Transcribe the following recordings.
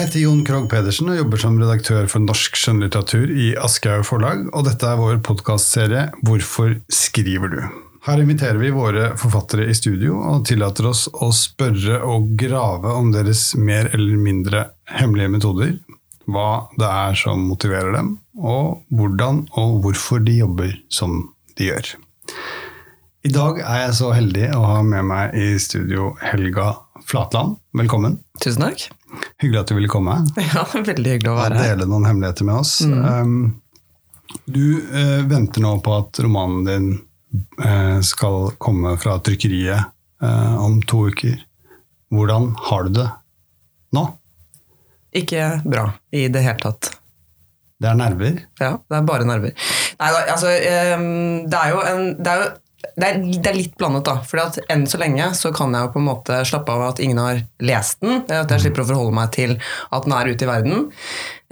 Jeg heter Jon Krogh Pedersen og jobber som redaktør for norsk skjønnlitteratur i Aschehoug forlag, og dette er vår podkastserie Hvorfor skriver du? Her inviterer vi våre forfattere i studio og tillater oss å spørre og grave om deres mer eller mindre hemmelige metoder, hva det er som motiverer dem, og hvordan og hvorfor de jobber som de gjør. I dag er jeg så heldig å ha med meg i studio Helga Flatland. Velkommen. Tusen takk. Hyggelig at du ville komme. Ja, Veldig hyggelig å være her. dele noen hemmeligheter med oss. Mm. du eh, venter nå på at romanen din eh, skal komme fra trykkeriet eh, om to uker. Hvordan har du det nå? Ikke bra i det hele tatt. Det er nerver. Ja, det er bare nerver. Nei da, altså Det er jo en det er jo det er, det er litt blandet, da. For enn så lenge så kan jeg jo på en måte slappe av at ingen har lest den. At jeg slipper å forholde meg til at den er ute i verden.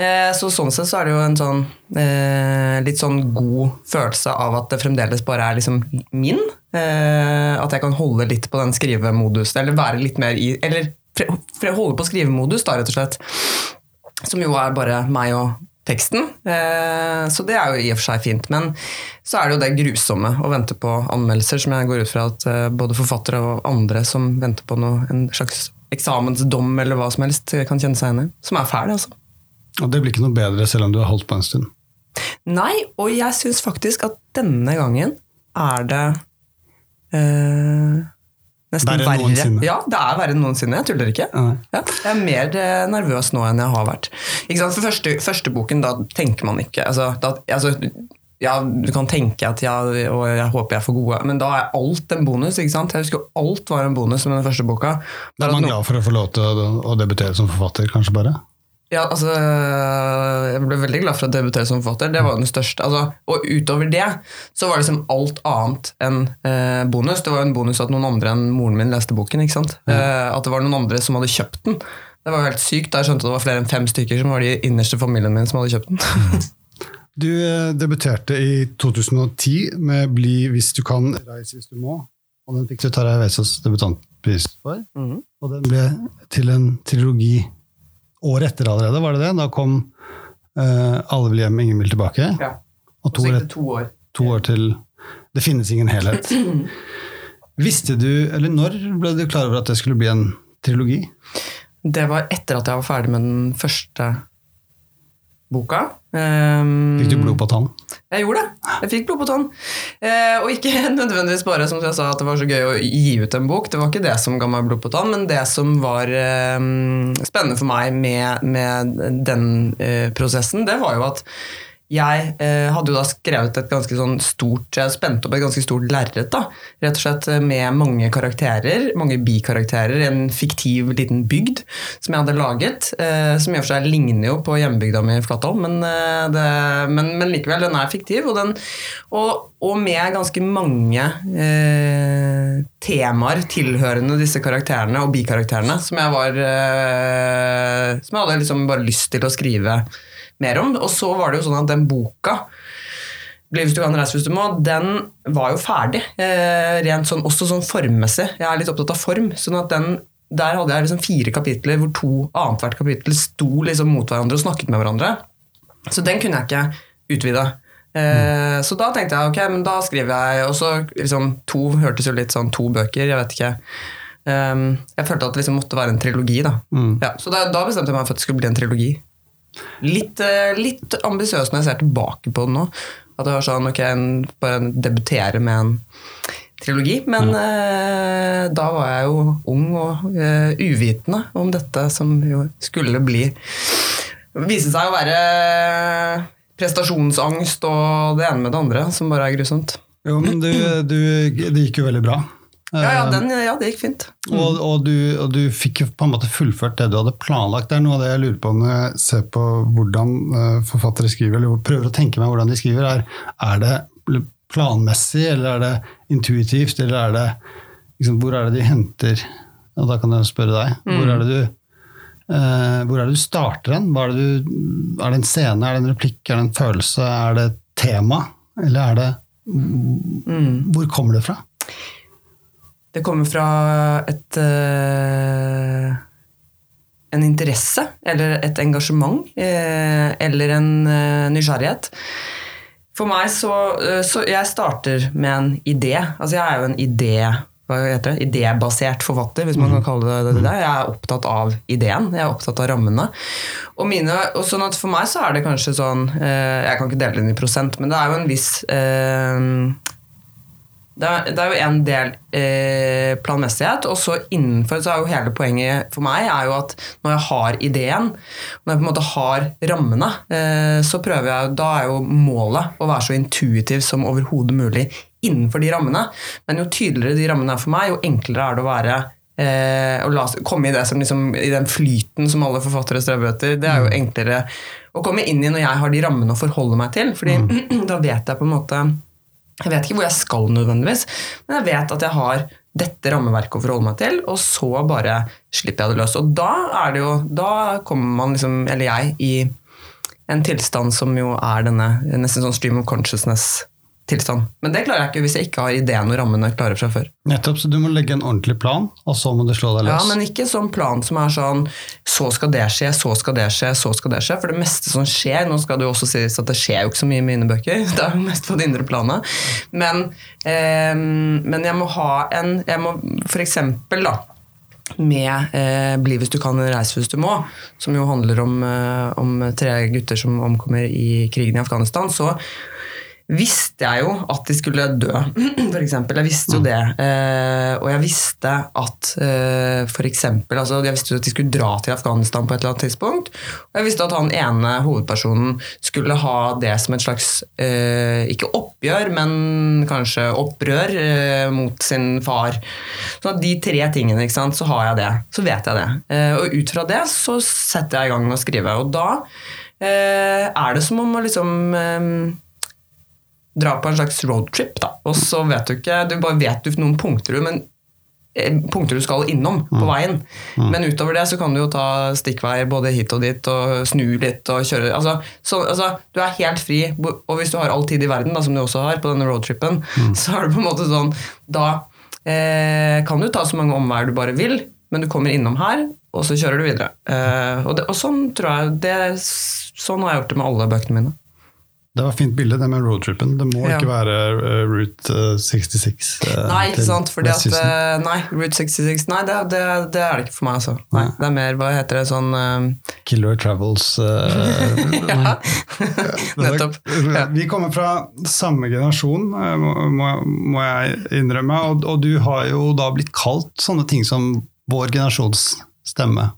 Eh, så sånn sett så er det jo en sånn eh, litt sånn god følelse av at det fremdeles bare er liksom min. Eh, at jeg kan holde litt på den skrivemodusen, eller være litt mer i Eller holde på skrivemodus, da, rett og slett. Som jo er bare meg og teksten. Eh, så det er jo i og for seg fint. Men så er det jo det grusomme å vente på anmeldelser, som jeg går ut fra at eh, både forfattere og andre som venter på noe, en slags eksamensdom eller hva som helst, kan kjenne seg igjen i. Som er fæl, altså. Og det blir ikke noe bedre selv om du har holdt på en stund. Nei, og jeg syns faktisk at denne gangen er det eh, nesten Verre noensinne. Ja, det er verre enn noensinne. Jeg tuller ikke. Ja, jeg er mer eh, nervøs nå enn jeg har vært. For første, første boken, da tenker man ikke altså, da, altså, ja, Du kan tenke at ja, og jeg håper jeg får gode, men da er alt en bonus. ikke sant? Jeg husker alt var en bonus med den første boka. Da er man glad for å få lov til å debutere som forfatter, kanskje bare? Ja, altså, Jeg ble veldig glad for å debutere som forfatter. Det var den største. Altså, og utover det så var det liksom alt annet enn eh, bonus. Det var jo en bonus at noen andre enn moren min leste boken. ikke sant? Eh, at det var noen andre som hadde kjøpt den. Det var jo helt sykt da jeg skjønte at det var flere enn fem stykker som var de innerste familien min som hadde kjøpt den. Du eh, debuterte i 2010 med 'Bli hvis du kan, reis hvis du må'. Og den fikk du Tarjei Vesaas debutantpris for. Mm. Og den ble til en trilogi året etter allerede, var det det? Da kom uh, 'Alle vil hjem, ingen vil tilbake'. Ja. Og to det to år. to år til 'Det finnes ingen helhet'. Visste du, eller når ble du klar over at det skulle bli en trilogi? Det var etter at jeg var ferdig med den første boka. Um, Fikk du blod på tann? Jeg gjorde det. Jeg fikk blod på tann. Uh, og ikke nødvendigvis bare som jeg sa at det var så gøy å gi ut en bok. Det var ikke det som ga meg blod på tann, men det som var um, spennende for meg med, med den uh, prosessen, det var jo at jeg eh, hadde jo da skrevet et ganske sånn stort Jeg spente opp et ganske stort lerret, da. Rett og slett eh, med mange karakterer, mange bikarakterer. En fiktiv liten bygd som jeg hadde laget. Eh, som i og for seg ligner jo på hjembygda mi i Flatholm, men, eh, men, men likevel, den er fiktiv. Og, den, og, og med ganske mange eh, temaer tilhørende disse karakterene og bikarakterene som jeg var eh, Som jeg hadde liksom bare lyst til å skrive mer om. Og så var det jo sånn at den boka hvis du kan, reise hvis du må, den var jo ferdig. Eh, rent sånn, også sånn formmessig. Jeg er litt opptatt av form. sånn at den, Der hadde jeg liksom fire kapitler hvor to annethvert kapittel sto liksom mot hverandre og snakket med hverandre. Så den kunne jeg ikke utvide. Eh, Så da tenkte jeg ok, men da skriver jeg Og så liksom to hørtes jo litt sånn to bøker, jeg vet ikke. Um, jeg følte at det liksom måtte være en trilogi. da. Ja, så da, da bestemte jeg meg for at det skulle bli en trilogi. Litt, eh, litt ambisiøs når jeg ser tilbake på det nå. At det var sånn, ok, en, bare debutere med en trilogi. Men eh, da var jeg jo ung og eh, uvitende om dette som jo skulle bli Viste seg å være prestasjonsangst og det ene med det andre, som bare er grusomt. Jo, men du, du, det gikk jo veldig bra. Ja, ja, den, ja det gikk fint. Og, og, du, og du fikk på en måte fullført det du hadde planlagt. Det er noe av det jeg lurer på når jeg ser på hvordan eh, forfattere skriver, eller prøver å tenke meg hvordan de skriver. Er, er det planmessig, eller er det intuitivt, eller er det liksom, Hvor er det de henter Og da kan jeg spørre deg. Hvor er det du Uh, hvor er det du starter den? Er, det du, er det en scene, er det en replikk, er det en følelse, er det et tema? Eller er det Hvor kommer det fra? Det kommer fra et uh, en interesse eller et engasjement uh, eller en uh, nysgjerrighet. For meg så, så Jeg starter med en idé. Altså jeg er jo en idé hva heter det, idébasert forfatter, hvis man kan kalle det det. Der. Jeg er opptatt av ideen, jeg er opptatt av rammene. Og, mine, og sånn at For meg så er det kanskje sånn Jeg kan ikke dele det inn i prosent, men det er jo en viss eh, det er, det er, jo en del eh, planmessighet, og så innenfor så er jo hele poenget for meg er jo at når jeg har ideen, når jeg på en måte har rammene, eh, så prøver jeg Da er jo målet å være så intuitiv som overhodet mulig innenfor de rammene. Men jo tydeligere de rammene er for meg, jo enklere er det å være eh, å la, komme i, det som liksom, i den flyten som alle forfattere strever etter. Det er jo enklere å komme inn i når jeg har de rammene å forholde meg til. fordi mm. da vet jeg på en måte jeg vet ikke hvor jeg skal nødvendigvis, men jeg vet at jeg har dette rammeverket å forholde meg til, og så bare slipper jeg det løs. Og da er det jo Da kommer man liksom, eller jeg, i en tilstand som jo er denne nesten sånn stream of consciousness tilstand. Men det klarer jeg ikke hvis jeg ikke har ideen og rammene klare fra før. Nettopp, så Du må legge en ordentlig plan, og så må du slå deg løs? Ja, men ikke sånn plan som er sånn så skal det skje, så skal det skje, så skal det skje. For det meste som skjer Nå skal det jo også sies at det skjer jo ikke så mye med mine bøker. Det er jo mest på det indre planet. Men, eh, men jeg må ha en jeg må eksempel, da med eh, 'Bli hvis du kan, reis hvis du må', som jo handler om, eh, om tre gutter som omkommer i krigen i Afghanistan, så visste jeg jo at de skulle dø, f.eks. Jeg visste jo mm. det. Eh, og jeg visste at eh, for eksempel, altså, Jeg visste jo at de skulle dra til Afghanistan på et eller annet tidspunkt. Og jeg visste at han ene hovedpersonen skulle ha det som et slags eh, Ikke oppgjør, men kanskje opprør eh, mot sin far. Så de tre tingene, ikke sant, så har jeg det. Så vet jeg det. Eh, og ut fra det så setter jeg i gang med å skrive. Og da eh, er det som om å liksom dra på en slags roadtrip, da. Og så vet du ikke Du bare vet du noen punkter, men eh, punkter du skal innom på mm. veien. Mm. Men utover det så kan du jo ta stikkveier både hit og dit og snu litt og kjøre altså, så, altså, Du er helt fri, og hvis du har all tid i verden, da, som du også har på denne roadtripen, mm. så er det på en måte sånn Da eh, kan du ta så mange omveier du bare vil, men du kommer innom her, og så kjører du videre. Eh, og, det, og, sånn tror jeg det, Sånn har jeg gjort det med alle bøkene mine. Det var et fint bilde, det med roadtripen. Det må ja. ikke være uh, Route 66. Uh, eh, nei, ikke sant. Fordi at, uh, nei, Route 66 Nei, det, det, det, er det ikke for meg, altså. Nei, det er mer, hva heter det, sånn. Killer Travels. ja, nettopp. Ja. Vi kommer fra samme generasjon, må, må jeg innrømme. Og, og du har jo da blitt kalt sånne ting som vår generasjons stemme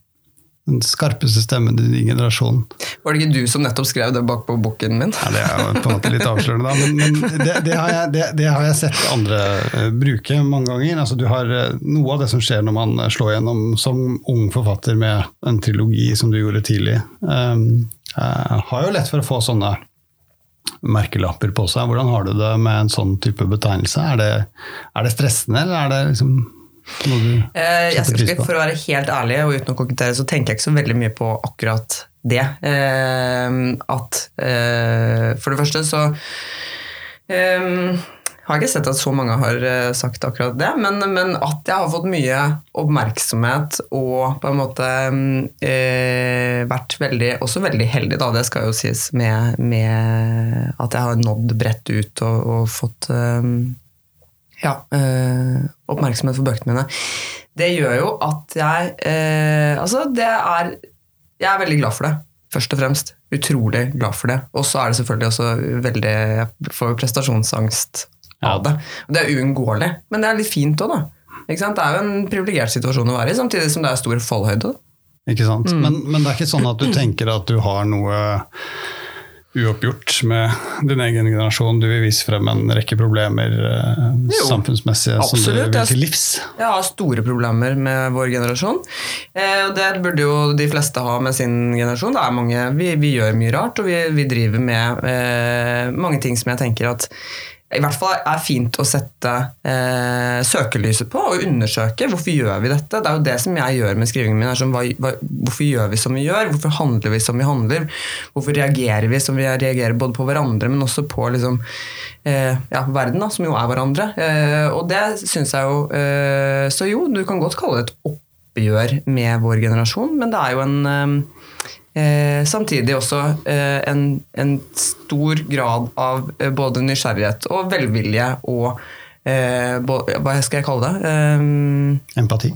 den skarpeste stemmen i din generasjon. Var det ikke du som nettopp skrev det bakpå bukken boken min? Ja, Det er jo på en måte litt avslørende, da. Men, men det, det, har jeg, det, det, har jeg, sett andre uh, bruke mange ganger. Altså, du har uh, Noe av det som skjer når man slår gjennom som ung forfatter med en trilogi som du gjorde tidlig, um, har jo lett for å få sånne merkelapper på seg. Hvordan har du det med en sånn type betegnelse? Er det, er det stressende, eller er det liksom Eh, jeg skal For å være helt ærlig og uten å kokettere, så tenker jeg ikke så veldig mye på akkurat det. Eh, at eh, For det første så har jeg ikke sett at så mange har sagt akkurat det, men, men, at jeg har fått mye oppmerksomhet og på en måte eh, vært veldig, også veldig heldig, da, det skal jo sies, med, med at jeg har nådd bredt ut og, og fått eh, ja, øh, oppmerksomhet for bøkene mine. Det gjør jo at jeg øh, Altså, det er Jeg er veldig glad for det, først og fremst. Utrolig glad for det. Og så er det selvfølgelig også veldig Jeg får prestasjonsangst av det. Og det er uunngåelig, men det er litt fint òg, da. Det er jo en privilegert situasjon å være i, samtidig som det er stor fallhøyde. Ikke sant? Mm. Men, men, det er ikke sånn at du tenker at du har noe uoppgjort med din egen generasjon. Du vil vise frem en rekke problemer eh, jo, samfunnsmessige absolutt. som du vil til livs. Jeg har store problemer med vår generasjon. Eh, og det burde jo de fleste ha med sin generasjon. Det er mange, vi, vi gjør mye rart, og vi, vi driver med eh, mange ting som jeg tenker at i hvert fall er fint å sette eh, søkelyset på og undersøke hvorfor gjør vi dette. Det er jo det som jeg gjør med skrivingen min. Som, hva, hva, hvorfor gjør vi som vi gjør? Hvorfor handler vi som vi handler? Hvorfor reagerer vi som vi reagerer både på hverandre, men også på liksom, eh, ja, verden, da, som jo er hverandre? Eh, og det syns jeg jo eh, Så jo, du kan godt kalle det et oppgjør med vår generasjon, men det er jo en eh, Samtidig også eh, en, en, stor grad av eh, både nysgjerrighet og velvilje og eh, Hva skal jeg kalle det? empati.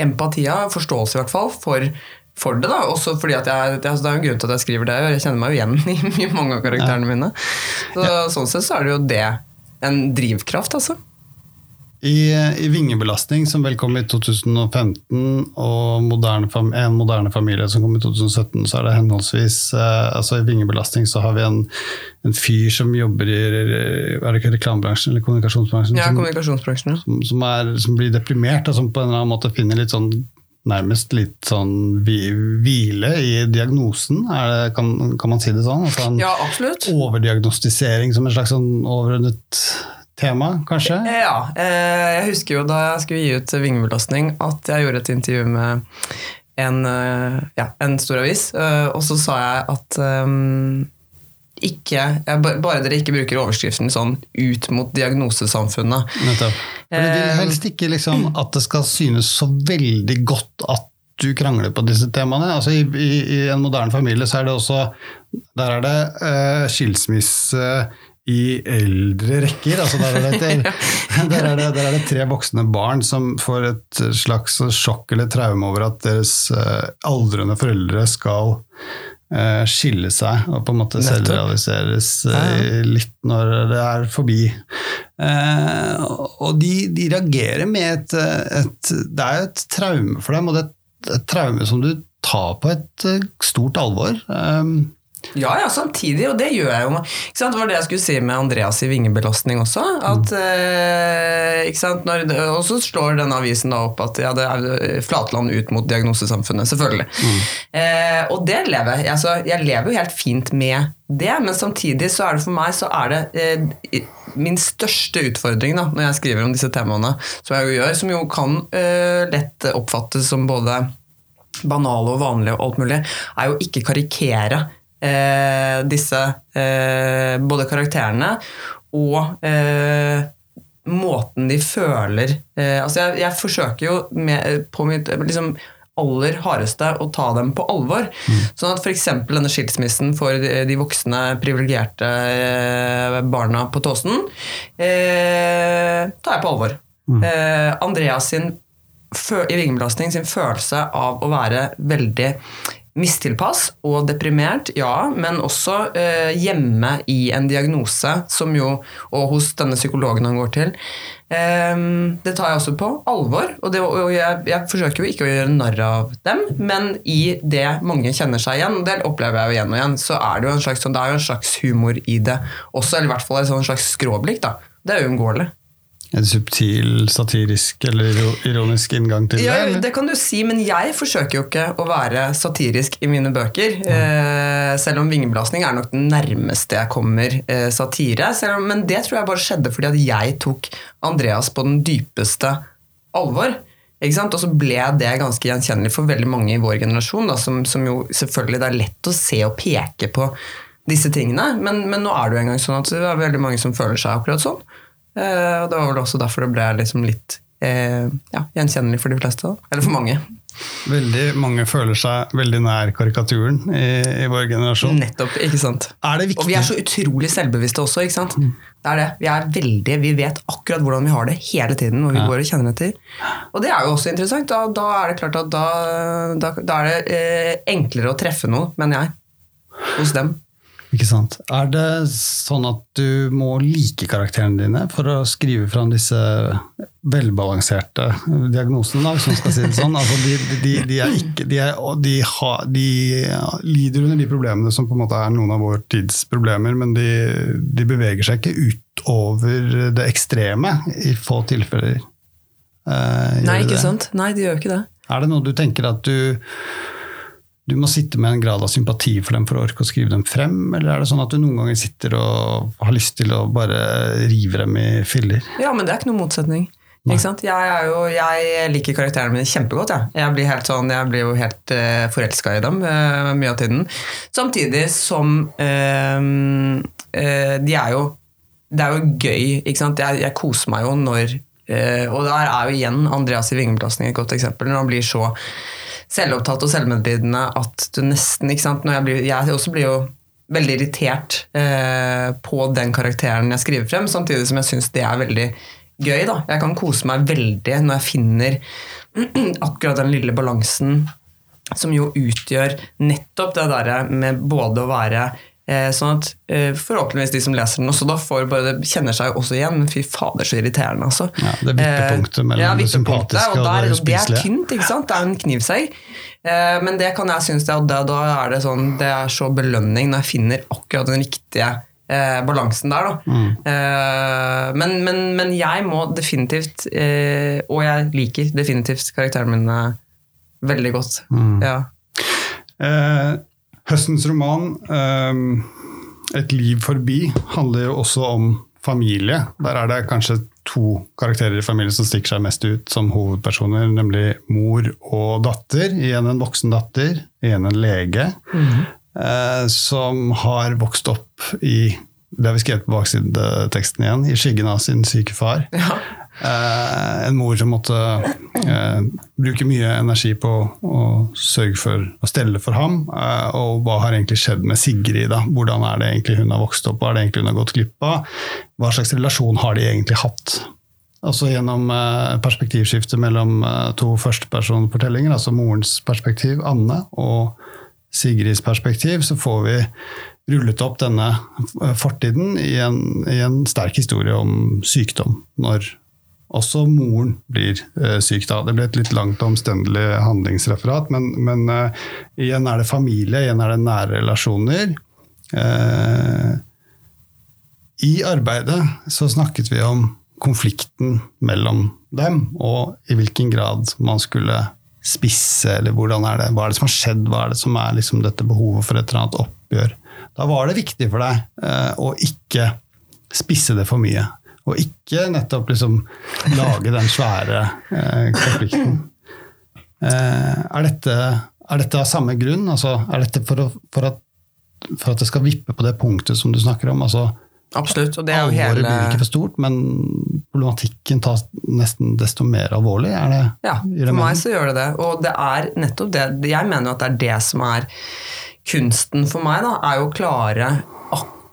Empatia, forståelse i hvert fall, for for det. da, også fordi at jeg, Det er jo en grunn til at jeg skriver det, jeg kjenner meg jo igjen i mange av karakterene ja. mine. Så, ja. Sånn sett så er det jo det en drivkraft, altså. I, I, Vingebelastning, som vel kom i 2015, og moderne, En moderne familie, som kom i 2017, så er det henholdsvis eh, altså I Vingebelastning så har vi en, en fyr som jobber i er det ikke reklamebransjen eller kommunikasjonsbransjen? Ja, kommunikasjonsbransjen. Som, som, er, som, blir deprimert, og som på en eller annen måte finner litt sånn nærmest litt sånn hvile i diagnosen, det, kan, kan, man si det sånn? Altså ja, absolutt. Overdiagnostisering som en slags sånn overordnet tema, kanskje? Ja. Eh, jeg husker jo da jeg skulle gi ut Vingebelastning, at jeg gjorde et intervju med en, eh, ja, en stor avis, eh, og så sa jeg at um, ikke, bare dere ikke bruker overskriften sånn 'ut mot diagnosesamfunnet'. Nettopp. For Du vil helst ikke liksom at det skal synes så veldig godt at du krangler på disse temaene. Altså i, i, i, en moderne familie så er det også Der er det uh, skilsmisse i eldre rekker. Altså der, er det, der, er det, der, er det, tre voksne barn som får et slags sjokk eller traume over at deres uh, aldrende foreldre skal uh, skille seg og på en måte selvrealiseres uh, litt når det er forbi. og de, de, reagerer med et, et, Det er jo et traume for dem, og det er et traume som du tar på et stort alvor. Ja, ja, samtidig, og det gjør jeg jo. Ikke sant? Det var det jeg skulle si med Andreas i vingebelastning også. At, mm. eh, ikke sant? Når, og så slår denne avisen da opp at ja, det er Flatland ut mot diagnosesamfunnet. Selvfølgelig. Mm. Eh, og det lever jeg. Altså, jeg lever jo helt fint med det, men samtidig så er det for meg så er det eh, min største utfordring da, når jeg skriver om disse temaene, som jeg jo gjør, som jo kan eh, lett oppfattes som både banale og vanlige og alt mulig, er jo ikke karikere eh, disse eh, både karakterene og eh, måten de føler eh, Altså, jeg, jeg, forsøker jo med, på mitt liksom, aller hardeste å ta dem på alvor. Mm. Sånn at f.eks. denne skilsmissen for de voksne, privilegerte eh, barna på Tåsen eh, tar jeg på alvor. Mm. Eh, Andreas sin i vingebelastning sin følelse av å være veldig mistilpass og deprimert, ja, men også eh, hjemme i en diagnose, som jo, og hos denne psykologen han går til. Eh, det tar jeg også på alvor, og, det, og jeg, jeg, forsøker jo ikke å gjøre narr av dem, men i det mange kjenner seg igjen, og det opplever jeg jo igjen og igjen, så er det jo en slags, det jo en slags humor i det også, eller i hvert fall et sånn slags skråblikk. da. Det er uunngåelig en subtil, satirisk eller ironisk inngang til ja, det? Det kan du si, men jeg forsøker jo ikke å være satirisk i mine bøker. Ja. Eh, selv om vingeblasning er nok den nærmeste jeg kommer eh, satire. Om, men det tror jeg bare skjedde fordi at jeg tok Andreas på den dypeste alvor. Og så ble det ganske gjenkjennelig for veldig mange i vår generasjon, da, som, som, jo selvfølgelig det er lett å se og peke på disse tingene. Men, men nå er det jo engang sånn at det er veldig mange som føler seg akkurat sånn. Eh, og det var vel også derfor det ble liksom litt eh, ja, gjenkjennelig for de fleste. Eller for mange. Veldig mange føler seg veldig nær karikaturen i, i vår generasjon. Nettopp, ikke sant. Er det? Og vi er så utrolig selvbevisste også. ikke sant? Mm. Det er det. Vi er veldig, vi vet akkurat hvordan vi har det hele tiden. når vi ja. går Og kjenner etter. Og det er jo også interessant. Da, da er det klart at da, da, da er det eh, enklere å treffe noe, mener jeg, hos dem. Ikke sant. Er det sånn at du må like karakterene dine for å skrive fram disse velbalanserte diagnosene, hvis man skal si det sånn? Altså de, de, de, er ikke, de, er, har, de, lider under de problemene som på en måte er noen av vår tids problemer, men de, beveger seg ikke utover det ekstreme i få tilfeller. Eh, Nei, ikke sant. Nei, de gjør ikke det. Er det noe du tenker at du du må sitte med en grad av sympati for dem for å orke å skrive dem frem, eller er det sånn at du noen ganger sitter og har lyst til å bare rive dem i filler? Ja, men det er ikke noen motsetning. Jeg, jo, jeg, liker karakterene mine kjempegodt. Ja. Jeg, blir helt sånn, jeg blir jo helt uh, eh, forelska i dem uh, mye av tiden. Samtidig som uh, uh, de er jo Det er jo gøy. Jeg, jeg, koser meg jo når Og der er jo igjen Andreas i Vingeplassen et godt eksempel. Når han blir så selvopptatt og selvmedlidende at du nesten ikke sant, Jeg, blir, jeg også blir jo veldig irritert eh, på den karakteren jeg skriver frem, samtidig som jeg syns det er veldig gøy. da. Jeg kan kose meg veldig når jeg finner akkurat den lille balansen som jo utgjør nettopp det derre med både å være sånn at eh, Forhåpentligvis de som leser den også da får bare, kjenner seg også igjen. Men fy fader, så irriterende, altså. Ja, det er vippepunktet mellom ja, det sympatiske og, og, det og Det er tynt, ikke sant? Det er en knivsegg. Eh, men det kan jeg synes det, da, da er det sånn Det er så belønning når jeg finner akkurat den riktige eh, balansen der, da. Mm. Eh, men, men, men jeg må definitivt, eh, og jeg liker definitivt karakteren min eh, veldig godt. Mm. Ja. Høstens roman, eh, 'Et liv forbi', handler jo også om familie. Der er det kanskje to karakterer i familien som stikker seg mest ut som hovedpersoner, nemlig mor og datter. Igjen en voksen datter, igjen en lege, eh, som har vokst opp i det har vi skrevet på baksideteksten igjen, i skyggen av sin syke far. Ja. Eh, en mor som måtte eh, bruke mye energi på å sørge for å stelle for ham. Eh, og hva har egentlig skjedd med Sigrid? da? Hvordan er det egentlig hun har vokst opp? Hva er det egentlig hun har gått glipp av? Hva slags relasjon har de egentlig hatt? Altså Gjennom perspektivskiftet mellom to førstepersonfortellinger, altså morens perspektiv, Anne, og Sigrids perspektiv, så får vi rullet opp denne fortiden i en, i en sterk historie om sykdom. Når også moren blir eh, syk. da. Det ble et litt langt og omstendelig handlingsreferat, men, men eh, igjen er det familie, igjen er det nære relasjoner. Eh, I arbeidet så snakket vi om konflikten mellom dem, og i hvilken grad man skulle spisse, eller hvordan er det, hva er det som har skjedd, hva er det som er liksom dette behovet for et eller annet oppgjør. Da var det viktig for deg eh, å ikke spisse det for mye. Og ikke nettopp liksom lage den svære eh, konflikten. Eh, er, dette, er dette av samme grunn? Altså, er dette for, å, for, at, for at det skal vippe på det punktet som du snakker om? Altså, Absolutt. Og det er jo alvoret blir ikke for stort, men problematikken tas nesten desto mer alvorlig? Det, Ja, for meg så gjør det det. Og det er nettopp det. Jeg mener jo at det er det som er kunsten for meg, da, er jo å klare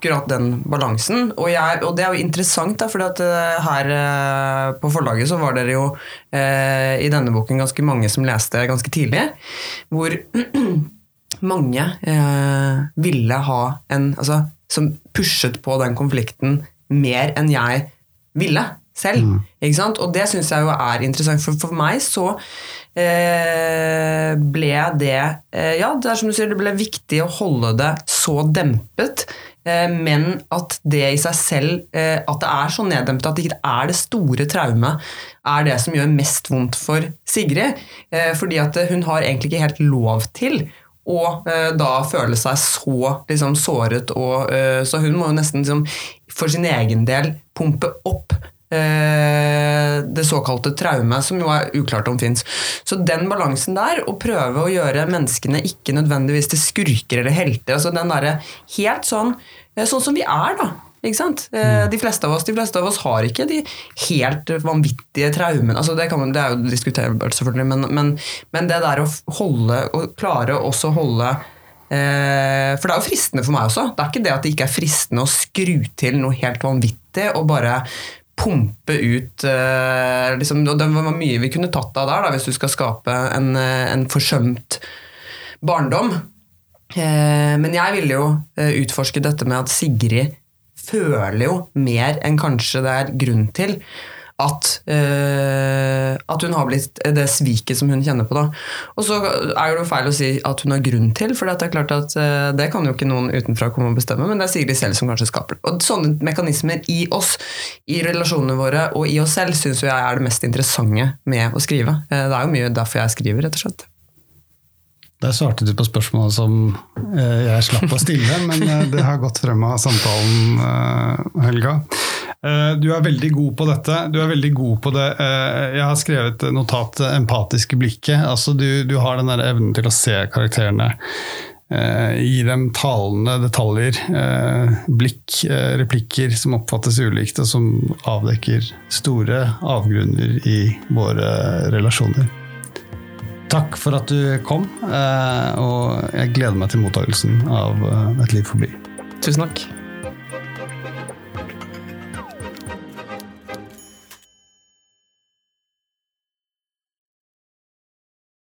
akkurat den balansen. Og, jeg, og det er jo interessant, da, for her eh, på forlaget så var dere jo eh, i denne boken ganske mange som leste ganske tidlig, hvor mange eh, ville ha en altså, Som pushet på den konflikten mer enn jeg ville selv. Ikke sant? Og det syns jeg jo er interessant, for for meg så eh, ble det eh, Ja, det er som du sier, det ble viktig å holde det så dempet. Eh, Men at det i seg selv, eh, at det er så neddempet at det ikke er det store traumet, er det som gjør mest vondt for Sigrid. Eh, Fordi at hun har egentlig ikke helt lov til eh, da føle seg så liksom, såret. Og, så hun må jo nesten liksom, for sin egen del pumpe opp det såkalte traumet, som jo er uklart om fins. Så den balansen der, å prøve å gjøre menneskene ikke nødvendigvis til skurker eller helter, altså den derre helt sånn, eh, sånn som vi er, da. Ikke sant? Eh, De fleste av oss de fleste av oss har ikke de helt vanvittige traumene. Altså det, kan man, det er jo diskuterbart, selvfølgelig, men, men, men det der å holde, å klare å også holde eh, For det er jo fristende for meg også. Det er ikke det at det ikke er fristende å skru til noe helt vanvittig og bare pumpe ut uh, liksom, Det var mye vi kunne tatt av der, da, hvis du skal skape en, eh, en forsømt barndom. Uh, men jeg ville jo uh, utforske dette med at Sigrid føler jo mer enn kanskje det er grunn til at, uh, at hun har blitt det sviket som hun kjenner på. da. Og så er det jo feil å si at hun har grunn til, for det er klart at uh, det kan jo ikke noen utenfra komme og bestemme, men det er Sigrid selv som kanskje skaper det. Og sånne mekanismer i oss, i relasjonene våre og i oss selv, syns jeg er det mest interessante med å skrive. Uh, det er jo mye derfor jeg skriver, rett og slett. Der svarte du på spørsmålet som jeg slapp å stille, men det har gått frem av samtalen, Helga. Eh, du er veldig god på dette. Du er veldig god på det. Eh, jeg har skrevet notat 'empatiske blikket'. Altså, du, du har den der evnen til å se karakterene Gi dem talende detaljer, eh, blikk, eh, replikker som oppfattes ulikt, og som avdekker store avgrunner i våre relasjoner. Takk for at du kom, eh, og jeg gleder meg til mottakelsen av eh, Et liv forbi. Tusen takk.